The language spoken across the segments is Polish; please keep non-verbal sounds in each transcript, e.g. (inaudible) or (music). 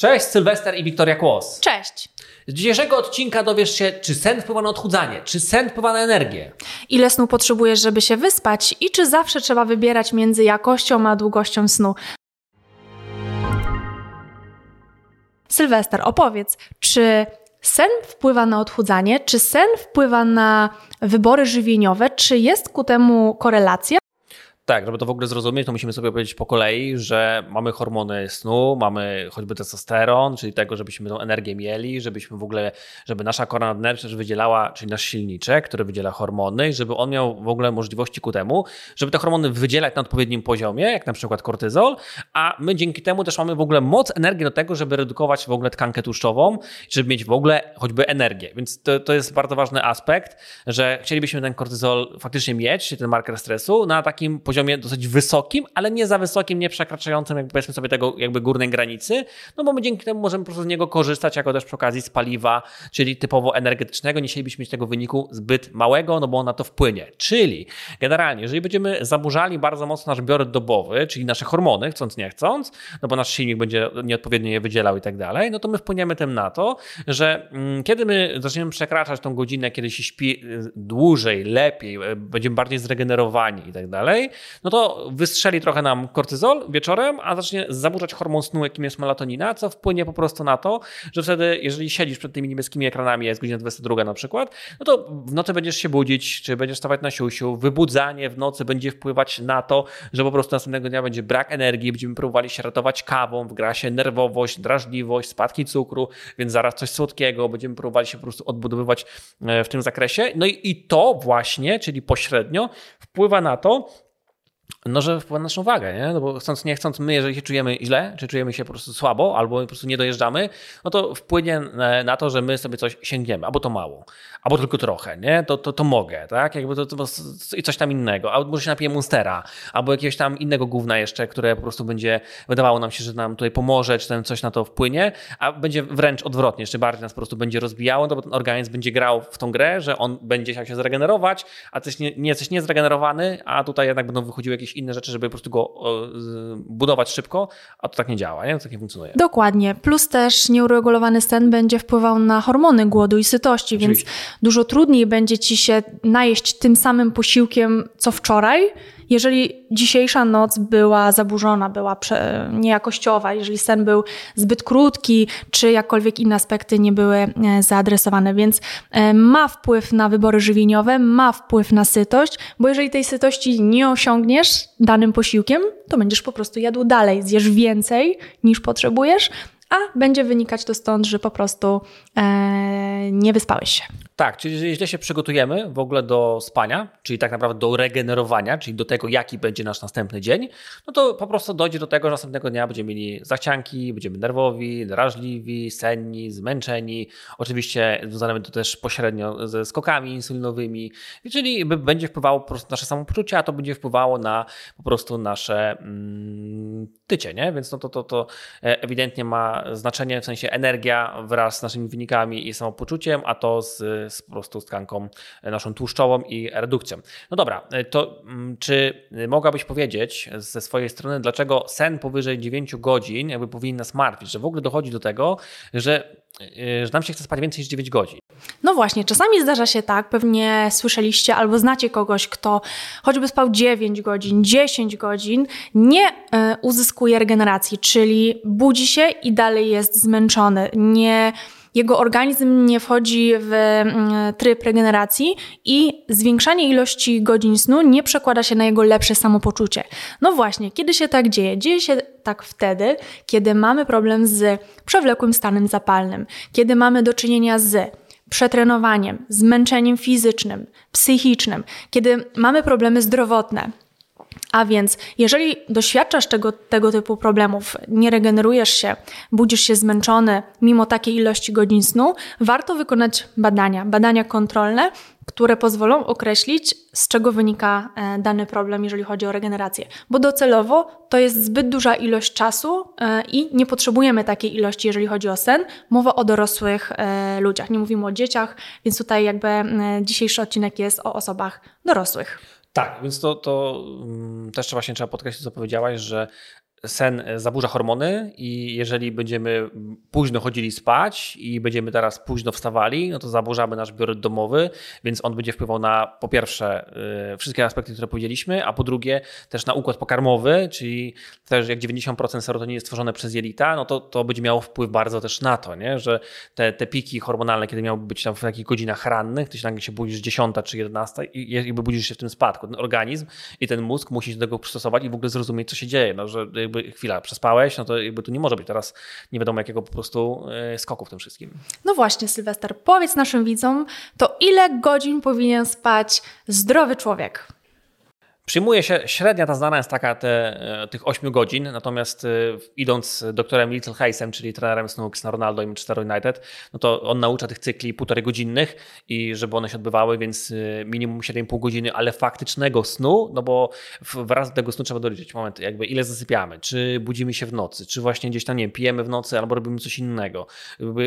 Cześć, Sylwester i Wiktoria Kłos. Cześć. Z dzisiejszego odcinka dowiesz się, czy sen wpływa na odchudzanie, czy sen wpływa na energię. Ile snu potrzebujesz, żeby się wyspać i czy zawsze trzeba wybierać między jakością a długością snu. Sylwester, opowiedz, czy sen wpływa na odchudzanie, czy sen wpływa na wybory żywieniowe, czy jest ku temu korelacja? Tak, żeby to w ogóle zrozumieć, to musimy sobie powiedzieć po kolei, że mamy hormony snu, mamy choćby testosteron, czyli tego, żebyśmy tą energię mieli, żebyśmy w ogóle, żeby nasza kora nadnercza wydzielała, czyli nasz silniczek, który wydziela hormony, żeby on miał w ogóle możliwości ku temu, żeby te hormony wydzielać na odpowiednim poziomie, jak na przykład kortyzol, a my dzięki temu też mamy w ogóle moc energii do tego, żeby redukować w ogóle tkankę tłuszczową, żeby mieć w ogóle choćby energię. Więc to, to jest bardzo ważny aspekt, że chcielibyśmy ten kortyzol faktycznie mieć, czyli ten marker stresu, na takim poziomie poziomie dosyć wysokim, ale nie za wysokim, nie przekraczającym jakby powiedzmy sobie tego jakby górnej granicy, no bo my dzięki temu możemy po prostu z niego korzystać jako też przy okazji z paliwa, czyli typowo energetycznego. Nie chcielibyśmy mieć tego wyniku zbyt małego, no bo on na to wpłynie. Czyli generalnie, jeżeli będziemy zaburzali bardzo mocno nasz biorę dobowy, czyli nasze hormony, chcąc nie chcąc, no bo nasz silnik będzie nieodpowiednio je wydzielał i tak dalej, no to my wpłyniemy tym na to, że mm, kiedy my zaczniemy przekraczać tą godzinę, kiedy się śpi y, dłużej, lepiej, y, będziemy bardziej zregenerowani i tak dalej, no to wystrzeli trochę nam kortyzol wieczorem, a zacznie zaburzać hormon snu, jakim jest melatonina, co wpłynie po prostu na to, że wtedy, jeżeli siedzisz przed tymi niebieskimi ekranami, jest godzina 22 na przykład, no to w nocy będziesz się budzić, czy będziesz stawać na siusiu, wybudzanie w nocy będzie wpływać na to, że po prostu następnego dnia będzie brak energii, będziemy próbowali się ratować kawą, wgra się nerwowość, drażliwość, spadki cukru, więc zaraz coś słodkiego, będziemy próbowali się po prostu odbudowywać e, w tym zakresie. No i, i to właśnie, czyli pośrednio, wpływa na to, no, że wpływa na naszą wagę, nie? No bo chcąc, nie chcąc, my jeżeli się czujemy źle, czy czujemy się po prostu słabo, albo po prostu nie dojeżdżamy, no to wpłynie na to, że my sobie coś sięgniemy, albo to mało, albo tylko trochę, nie? To, to, to mogę, tak? Jakby to, to, i coś tam innego, albo może się napiję Monstera, albo jakiegoś tam innego gówna jeszcze, które po prostu będzie, wydawało nam się, że nam tutaj pomoże, czy ten coś na to wpłynie, a będzie wręcz odwrotnie, jeszcze bardziej nas po prostu będzie rozbijało, no bo ten organizm będzie grał w tą grę, że on będzie chciał się zregenerować, a coś nie, nie jesteś niezregenerowany, a tutaj jednak będą wychodziły jakieś inne rzeczy, żeby po prostu go budować szybko, a to tak nie działa, nie? To tak nie funkcjonuje. Dokładnie. Plus też nieuregulowany sen będzie wpływał na hormony głodu i sytości, Oczywiście. więc dużo trudniej będzie ci się najeść tym samym posiłkiem co wczoraj, jeżeli dzisiejsza noc była zaburzona, była niejakościowa, jeżeli sen był zbyt krótki, czy jakkolwiek inne aspekty nie były e, zaadresowane, więc e, ma wpływ na wybory żywieniowe, ma wpływ na sytość, bo jeżeli tej sytości nie osiągniesz danym posiłkiem, to będziesz po prostu jadł dalej, zjesz więcej niż potrzebujesz, a będzie wynikać to stąd, że po prostu e, nie wyspałeś się. Tak, czyli jeżeli źle się przygotujemy w ogóle do spania, czyli tak naprawdę do regenerowania, czyli do tego, jaki będzie nasz następny dzień, no to po prostu dojdzie do tego, że następnego dnia będziemy mieli zachcianki, będziemy nerwowi, drażliwi, senni, zmęczeni. Oczywiście związane to też pośrednio ze skokami insulinowymi, czyli będzie wpływało po prostu nasze samopoczucie, a to będzie wpływało na po prostu nasze mm, tycie, nie? Więc no to, to, to e, ewidentnie ma znaczenie, w sensie energia wraz z naszymi wynikami i samopoczuciem, a to z, z po prostu tkanką naszą tłuszczową i redukcją. No dobra, e, to mm, czy mogłabyś powiedzieć ze swojej strony, dlaczego sen powyżej 9 godzin jakby powinien nas martwić, że w ogóle dochodzi do tego, że e, że nam się chce spać więcej niż 9 godzin. No właśnie, czasami zdarza się tak, pewnie słyszeliście albo znacie kogoś, kto choćby spał 9 godzin, 10 godzin, nie e, uzyskuje regeneracji, czyli budzi się i dalej jest zmęczony, nie jego organizm nie wchodzi w mm, tryb regeneracji i zwiększanie ilości godzin snu nie przekłada się na jego lepsze samopoczucie. No właśnie, kiedy się tak dzieje? Dzieje się tak wtedy, kiedy mamy problem z przewlekłym stanem zapalnym, kiedy mamy do czynienia z przetrenowaniem, zmęczeniem fizycznym, psychicznym, kiedy mamy problemy zdrowotne. A więc, jeżeli doświadczasz tego, tego typu problemów, nie regenerujesz się, budzisz się zmęczony mimo takiej ilości godzin snu, warto wykonać badania, badania kontrolne, które pozwolą określić, z czego wynika e, dany problem, jeżeli chodzi o regenerację. Bo docelowo to jest zbyt duża ilość czasu e, i nie potrzebujemy takiej ilości, jeżeli chodzi o sen. Mowa o dorosłych e, ludziach, nie mówimy o dzieciach, więc tutaj jakby dzisiejszy odcinek jest o osobach dorosłych. Tak, więc to, to mm, też właśnie trzeba podkreślić, co powiedziałaś, że sen zaburza hormony i jeżeli będziemy późno chodzili spać i będziemy teraz późno wstawali, no to zaburzamy nasz biuryt domowy, więc on będzie wpływał na po pierwsze y, wszystkie aspekty, które powiedzieliśmy, a po drugie też na układ pokarmowy, czyli też jak 90% serotoniny jest stworzone przez jelita, no to, to będzie miało wpływ bardzo też na to, nie? że te, te piki hormonalne, kiedy miałyby być tam w takich godzinach rannych, to się nagle się budzisz 10 czy 11 i jakby budzisz się w tym spadku. Ten organizm i ten mózg musi się do tego przystosować i w ogóle zrozumieć, co się dzieje, no, że jakby chwila, przespałeś, no to jakby tu nie może być teraz nie wiadomo jakiego po prostu e, skoku w tym wszystkim. No właśnie, Sylwester, powiedz naszym widzom, to ile godzin powinien spać zdrowy człowiek? Przyjmuje się, średnia ta znana jest taka te, e, tych 8 godzin, natomiast e, idąc doktorem Little Hayesem, czyli trenerem snu na Ronaldo i Manchester United, no to on naucza tych cykli półtorej godzinnych i żeby one się odbywały, więc e, minimum 7,5 godziny, ale faktycznego snu, no bo wraz do tego snu trzeba doliczyć. Moment, jakby ile zasypiamy, czy budzimy się w nocy, czy właśnie gdzieś tam, nie wiem, pijemy w nocy albo robimy coś innego,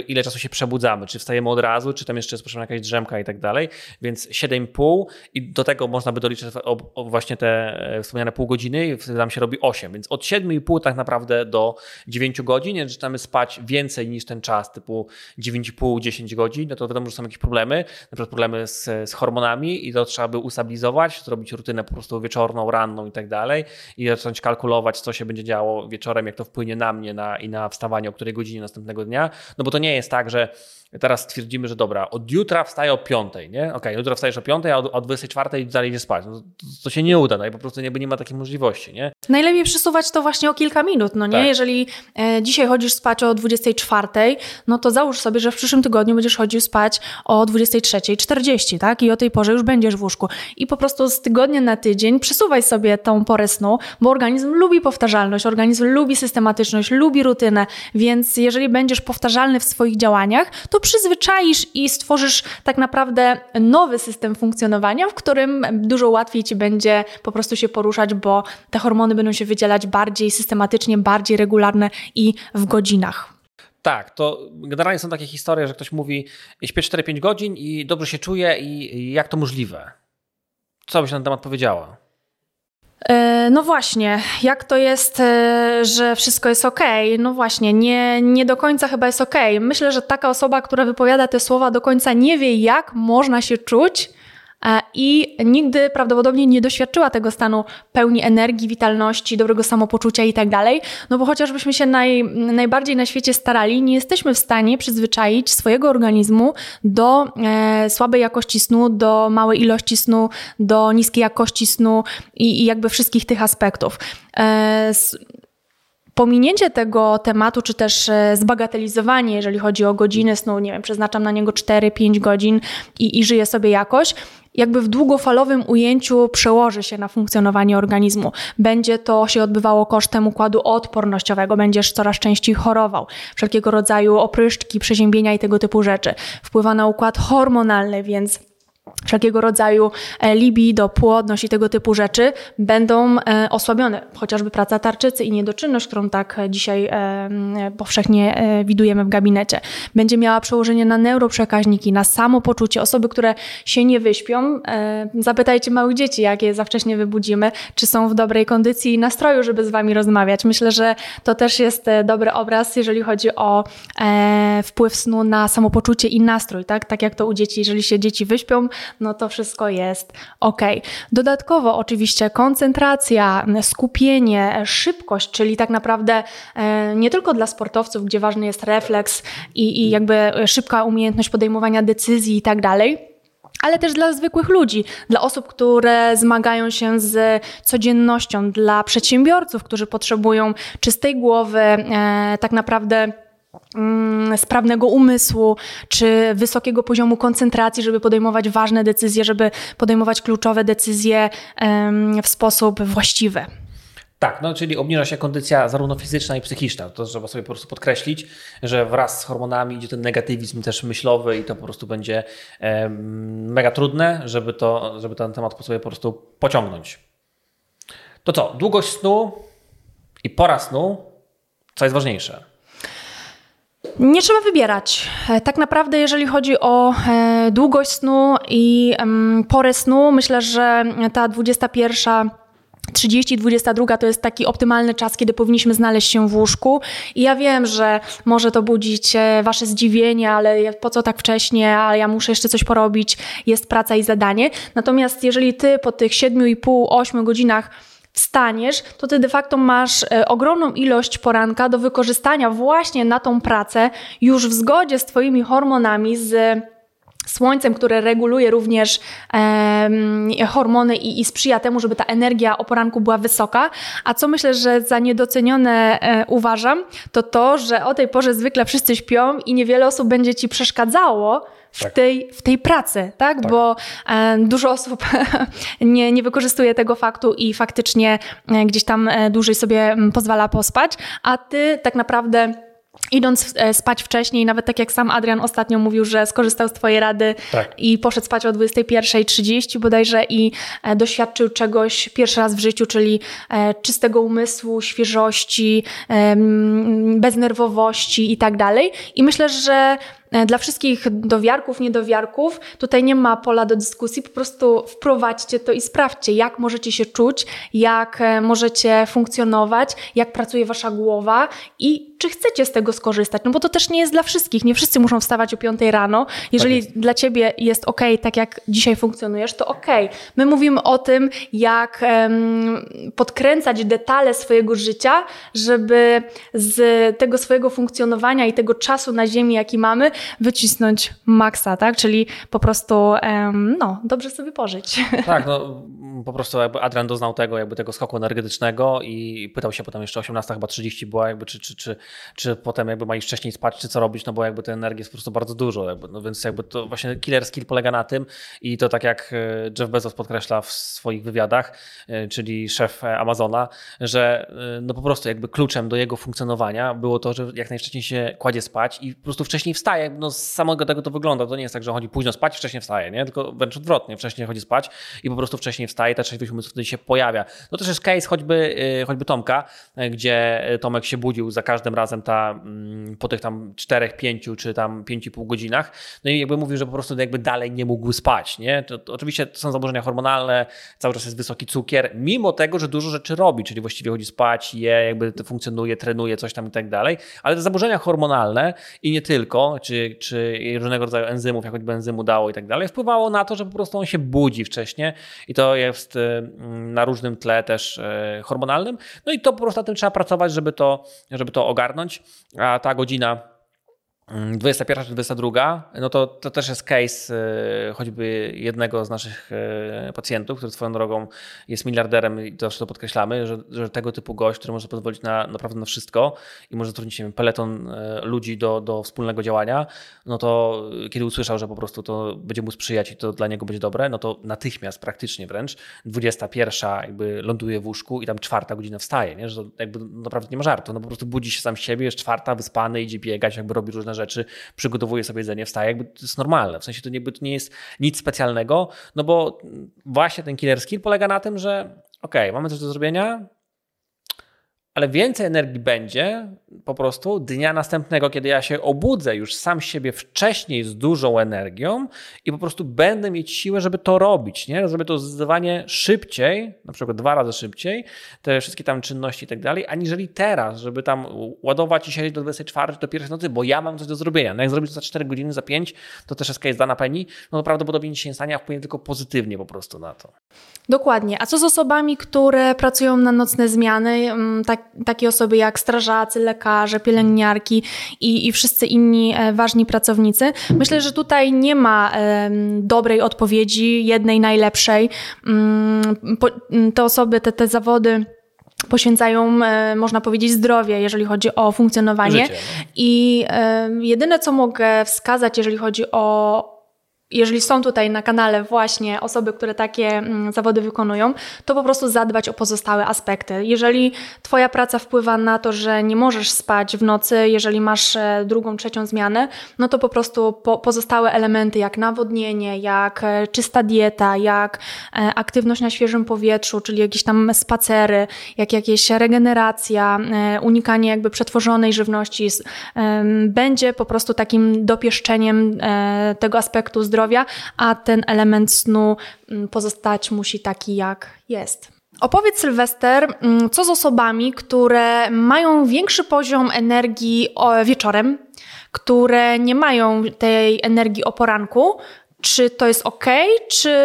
ile czasu się przebudzamy, czy wstajemy od razu, czy tam jeszcze jest jakaś drzemka i tak dalej, więc 7,5 i do tego można by doliczyć właśnie właśnie te e, wspomniane pół godziny wtedy nam się robi 8, więc od 7,5 tak naprawdę do 9 godzin, jeżeli zaczynamy spać więcej niż ten czas, typu 9,5-10 godzin, no to wiadomo, że są jakieś problemy, na przykład problemy z, z hormonami i to trzeba by ustabilizować, zrobić rutynę po prostu wieczorną, ranną i tak dalej i zacząć kalkulować, co się będzie działo wieczorem, jak to wpłynie na mnie na, i na wstawanie, o której godzinie następnego dnia, no bo to nie jest tak, że teraz stwierdzimy, że dobra, od jutra wstaję o 5, nie? Okej, okay, jutro wstajesz o 5, a o 24 dalej idziesz spać. No, to, to się nie uda, no i po prostu nie, nie ma takiej możliwości, nie? Najlepiej przesuwać to właśnie o kilka minut, no nie? Tak. Jeżeli e, dzisiaj chodzisz spać o 24, no to załóż sobie, że w przyszłym tygodniu będziesz chodził spać o 23.40, tak? I o tej porze już będziesz w łóżku. I po prostu z tygodnia na tydzień przesuwaj sobie tą porę snu, bo organizm lubi powtarzalność, organizm lubi systematyczność, lubi rutynę, więc jeżeli będziesz powtarzalny w swoich działaniach, to przyzwyczaisz i stworzysz tak naprawdę nowy system funkcjonowania, w którym dużo łatwiej ci będzie po prostu się poruszać, bo te hormony będą się wydzielać bardziej systematycznie, bardziej regularne i w godzinach. Tak, to generalnie są takie historie, że ktoś mówi, śpię 4-5 godzin i dobrze się czuję i jak to możliwe? Co byś na ten temat powiedziała? E, no właśnie, jak to jest, e, że wszystko jest ok? No właśnie, nie, nie do końca chyba jest ok. Myślę, że taka osoba, która wypowiada te słowa, do końca nie wie, jak można się czuć i nigdy prawdopodobnie nie doświadczyła tego stanu pełni energii, witalności, dobrego samopoczucia i tak dalej, no bo chociażbyśmy się naj, najbardziej na świecie starali, nie jesteśmy w stanie przyzwyczaić swojego organizmu do e, słabej jakości snu, do małej ilości snu, do niskiej jakości snu i, i jakby wszystkich tych aspektów. E, Pominięcie tego tematu, czy też e, zbagatelizowanie, jeżeli chodzi o godziny snu, nie wiem, przeznaczam na niego 4-5 godzin i, i żyję sobie jakoś, jakby w długofalowym ujęciu przełoży się na funkcjonowanie organizmu. Będzie to się odbywało kosztem układu odpornościowego, będziesz coraz częściej chorował, wszelkiego rodzaju opryszczki, przeziębienia i tego typu rzeczy. Wpływa na układ hormonalny, więc wszelkiego rodzaju e, libido, płodność i tego typu rzeczy będą e, osłabione. Chociażby praca tarczycy i niedoczynność, którą tak dzisiaj e, powszechnie widujemy w gabinecie. Będzie miała przełożenie na neuroprzekaźniki, na samopoczucie. Osoby, które się nie wyśpią, zapytajcie małych dzieci, jak je za wcześnie wybudzimy, czy są w dobrej kondycji i nastroju, żeby z wami rozmawiać. Myślę, że to też jest dobry obraz, jeżeli chodzi o wpływ snu na samopoczucie i nastrój. Tak, tak jak to u dzieci, jeżeli się dzieci wyśpią, no to wszystko jest ok. Dodatkowo oczywiście koncentracja, skupienie, szybkość, czyli tak naprawdę e, nie tylko dla sportowców, gdzie ważny jest refleks i, i jakby szybka umiejętność podejmowania decyzji i tak dalej ale też dla zwykłych ludzi, dla osób, które zmagają się z codziennością, dla przedsiębiorców, którzy potrzebują czystej głowy, e, tak naprawdę sprawnego umysłu, czy wysokiego poziomu koncentracji, żeby podejmować ważne decyzje, żeby podejmować kluczowe decyzje w sposób właściwy. Tak, no czyli obniża się kondycja zarówno fizyczna i psychiczna. To trzeba sobie po prostu podkreślić, że wraz z hormonami idzie ten negatywizm też myślowy i to po prostu będzie mega trudne, żeby, to, żeby ten temat sobie po prostu pociągnąć. To co, długość snu i pora snu, co jest ważniejsze? Nie trzeba wybierać. E, tak naprawdę, jeżeli chodzi o e, długość snu i porę snu, myślę, że ta 21 30-22 to jest taki optymalny czas, kiedy powinniśmy znaleźć się w łóżku. I ja wiem, że może to budzić Wasze zdziwienie, ale po co tak wcześnie, a ja muszę jeszcze coś porobić, jest praca i zadanie. Natomiast jeżeli Ty po tych 7,5-8 godzinach wstaniesz, to ty de facto masz e, ogromną ilość poranka do wykorzystania właśnie na tą pracę, już w zgodzie z Twoimi hormonami, z słońcem, które reguluje również hormony i, i, sprzyja temu, żeby ta energia o poranku była wysoka. A co myślę, że za niedocenione e, uważam, to to, że o tej porze zwykle wszyscy śpią i niewiele osób będzie ci przeszkadzało w, tak. tej, w tej pracy, tak? tak. Bo e, dużo osób (laughs) nie, nie wykorzystuje tego faktu i faktycznie e, gdzieś tam e, dłużej sobie pozwala pospać, a ty tak naprawdę idąc e, spać wcześniej, nawet tak jak sam Adrian ostatnio mówił, że skorzystał z Twojej rady tak. i poszedł spać o 21.30 bodajże i e, doświadczył czegoś pierwszy raz w życiu, czyli e, czystego umysłu, świeżości, beznerwowości i tak dalej. I myślę, że dla wszystkich dowiarków, niedowiarków tutaj nie ma pola do dyskusji, po prostu wprowadźcie to i sprawdźcie, jak możecie się czuć, jak e, możecie funkcjonować, jak pracuje wasza głowa i czy chcecie z tego skorzystać, no bo to też nie jest dla wszystkich, nie wszyscy muszą wstawać o 5 rano. Jeżeli tak dla ciebie jest ok, tak jak dzisiaj funkcjonujesz, to ok. My mówimy o tym, jak um, podkręcać detale swojego życia, żeby z tego swojego funkcjonowania i tego czasu na ziemi, jaki mamy, wycisnąć maksa, tak? Czyli po prostu no, dobrze sobie pożyć. Tak, no po prostu jakby Adrian doznał tego, jakby tego skoku energetycznego i pytał się potem jeszcze 18, chyba 30 była, jakby czy, czy, czy, czy potem jakby ma iść wcześniej spać, czy co robić, no bo jakby tej energii jest po prostu bardzo dużo, jakby, no więc jakby to właśnie killer skill polega na tym i to tak jak e, Jeff Bezos podkreśla w swoich wywiadach, e, czyli szef Amazona, że e, no po prostu jakby kluczem do jego funkcjonowania było to, że jak najwcześniej się kładzie spać i po prostu wcześniej wstaje, no z samego tego to wygląda, to nie jest tak, że chodzi późno spać, wcześniej wstaje, nie? tylko wręcz odwrotnie, wcześniej chodzi spać i po prostu wcześniej wstaje, ta trzeźwość umysłu wtedy się pojawia. No też jest case choćby, y, choćby Tomka, y, gdzie Tomek się budził za każdym razem ta, mm, po tych tam 4, 5 czy tam 5,5 godzinach, no i jakby mówił, że po prostu jakby dalej nie mógł spać, nie? To, to oczywiście to są zaburzenia hormonalne, cały czas jest wysoki cukier, mimo tego, że dużo rzeczy robi, czyli właściwie chodzi spać, je, jakby funkcjonuje, trenuje, coś tam i tak dalej, ale te zaburzenia hormonalne i nie tylko, czy, czy różnego rodzaju enzymów, jak choćby enzymu dało i tak dalej, wpływało na to, że po prostu on się budzi wcześniej i to jest y, na różnym tle też y, hormonalnym. No i to po prostu na tym trzeba pracować, żeby to, żeby to ogarnąć. A ta godzina 21 mm, czy 22, no to, to też jest case e, choćby jednego z naszych e, pacjentów, który swoją drogą jest miliarderem i zawsze to podkreślamy, że, że tego typu gość, który może pozwolić na naprawdę na wszystko i może zatrudnić się peleton e, ludzi do, do wspólnego działania, no to kiedy usłyszał, że po prostu to będzie mu sprzyjać i to dla niego będzie dobre, no to natychmiast, praktycznie wręcz, 21 jakby ląduje w łóżku i tam czwarta godzina wstaje, nie? że to jakby naprawdę nie ma żartu, no po prostu budzi się sam siebie, jest czwarta, wyspany, idzie biegać, jakby robi różne rzeczy, przygotowuje sobie jedzenie, wstaje, jakby to jest normalne. W sensie to, to nie jest nic specjalnego, no bo właśnie ten killer skill polega na tym, że ok, mamy coś do zrobienia, ale więcej energii będzie po prostu dnia następnego, kiedy ja się obudzę już sam siebie wcześniej z dużą energią i po prostu będę mieć siłę, żeby to robić, nie? Żeby to zdecydowanie szybciej, na przykład dwa razy szybciej, te wszystkie tam czynności i tak dalej, aniżeli teraz, żeby tam ładować i siedzieć do 24, do pierwszej nocy, bo ja mam coś do zrobienia. No jak zrobić to za 4 godziny, za 5, to też jest case dana penny, no to prawdopodobnie nic się nie stanie, a wpłynie tylko pozytywnie po prostu na to. Dokładnie. A co z osobami, które pracują na nocne zmiany, mm, tak takie osoby jak strażacy, lekarze, pielęgniarki i, i wszyscy inni e, ważni pracownicy. Myślę, że tutaj nie ma dobrej odpowiedzi, jednej najlepszej. Mm, mm, te osoby, te, te zawody poświęcają, e, można powiedzieć, zdrowie, jeżeli chodzi o funkcjonowanie. Życie, no. I jedyne, co mogę wskazać, jeżeli chodzi o, jeżeli są tutaj na kanale właśnie osoby, które takie mm, zawody wykonują, to po prostu zadbać o pozostałe aspekty. Jeżeli Twoja praca wpływa na to, że nie możesz spać w nocy, jeżeli masz e, drugą, trzecią zmianę, no to po prostu po, pozostałe elementy, jak nawodnienie, jak e, czysta dieta, jak e, aktywność na świeżym powietrzu, czyli jakieś tam spacery, jak jakieś regeneracja, unikanie jakby przetworzonej żywności, będzie po prostu takim dopieszczeniem tego aspektu zdrowia zdrowia, a ten element snu mm, pozostać musi taki, jak jest. Opowiedz, Sylwester, mm, co z osobami, które mają większy poziom energii wieczorem, które nie mają tej energii o poranku. Czy to jest ok, czy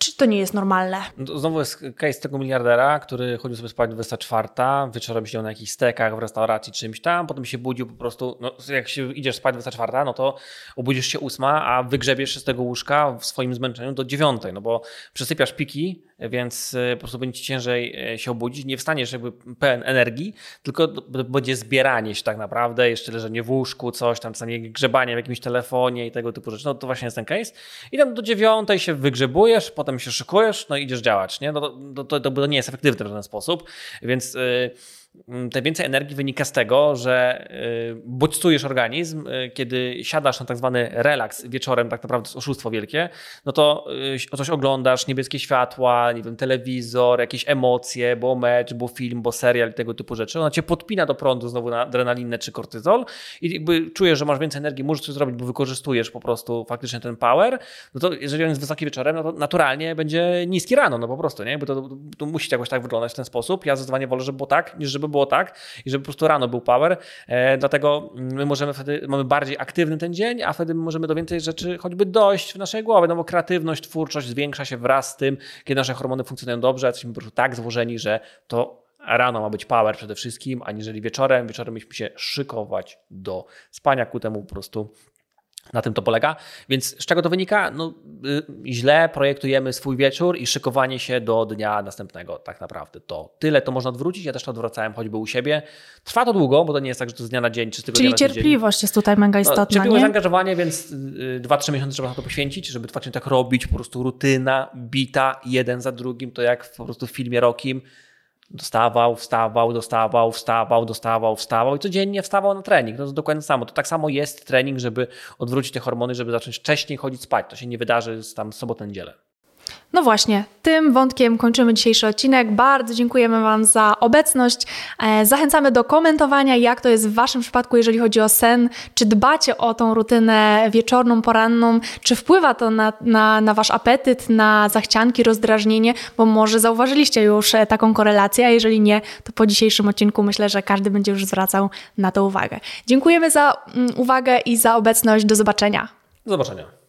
czy to nie jest normalne? No znowu jest case tego miliardera, który chodził sobie spać 24, wieczorem siedział na jakichś stekach w restauracji czymś tam, potem się budził po prostu, no jak się idziesz spać 24, no to obudzisz się 8, a wygrzebiesz z tego łóżka w swoim zmęczeniu do 9, no bo przesypiasz piki, więc e, po prostu będzie ci ciężej e, się obudzić, nie wstaniesz jakby pełen energii, tylko będzie zbieranie się tak naprawdę, jeszcze leżenie w łóżku, coś tam, czasami grzebanie w jakimś telefonie i tego typu rzeczy, no to właśnie jest ten case. I tam do dziewiątej się wygrzebujesz, potem się szykujesz, no i idziesz działać, nie? No to, to, to, to nie jest efektywne w żaden sposób, więc... Yy, Mm, te więcej energii wynika z tego, że y, bodźcujesz organizm, y, kiedy siadasz na tak zwany relaks wieczorem, tak naprawdę to jest oszustwo wielkie, no to y, coś oglądasz, niebieskie światła, nie wiem, telewizor, jakieś emocje, bo mecz, bo film, bo serial i tego typu rzeczy. Ona cię podpina do prądu znowu na adrenalinę czy kortyzol i jakby czujesz, że masz więcej energii, możesz coś zrobić, bo wykorzystujesz po prostu faktycznie ten power, no to jeżeli on jest wysoki wieczorem, no to naturalnie będzie niski rano, no po prostu, nie? Bo to, to, to musi jakoś tak wyglądać w ten sposób. Ja zdecydowanie wolę, żeby było tak, niż żeby było tak i żeby po prostu rano był power. E, dlatego my możemy wtedy, mamy bardziej aktywny ten dzień, a wtedy możemy do więcej rzeczy choćby dojść w naszej głowie, no bo kreatywność, twórczość zwiększa się wraz z tym, kiedy nasze hormony funkcjonują dobrze, a jesteśmy po prostu tak złożeni, że to rano ma być power przede wszystkim, aniżeli wieczorem. Wieczorem musimy się szykować do spania, ku temu po prostu na tym to polega. Więc z czego to wynika? No, y, źle projektujemy swój wieczór i szykowanie się do dnia następnego. Tak naprawdę to tyle to można odwrócić. Ja też to odwracałem choćby u siebie. Trwa to długo, bo to nie jest tak, że to z dnia na dzień czy z tego Czyli cierpliwość jest tutaj mega no, istotna. No, cierpliwość, zaangażowanie, więc 2-3 y, miesiące trzeba na to poświęcić, żeby faktycznie tak robić. Po prostu rutyna, bita, jeden za drugim. To jak po prostu w filmie Rokim Dostawał, wstawał, dostawał, wstawał, dostawał, wstawał i codziennie wstawał na trening. No to dokładnie samo. To tak samo jest trening, żeby odwrócić te hormony, żeby zacząć wcześniej chodzić spać. To się nie wydarzy z tam sobotę, niedzielę. No właśnie, tym wątkiem kończymy dzisiejszy odcinek. Bardzo dziękujemy Wam za obecność. E, zachęcamy do komentowania, jak to jest w Waszym przypadku, jeżeli chodzi o sen. Czy dbacie o tą rutynę wieczorną, poranną? Czy wpływa to na, na, na Wasz apetyt, na zachcianki, rozdrażnienie? Bo może zauważyliście już e, taką korelację, a jeżeli nie, to po dzisiejszym odcinku myślę, że każdy będzie już zwracał na to uwagę. Dziękujemy za mm, uwagę i za obecność. Do zobaczenia. Do zobaczenia.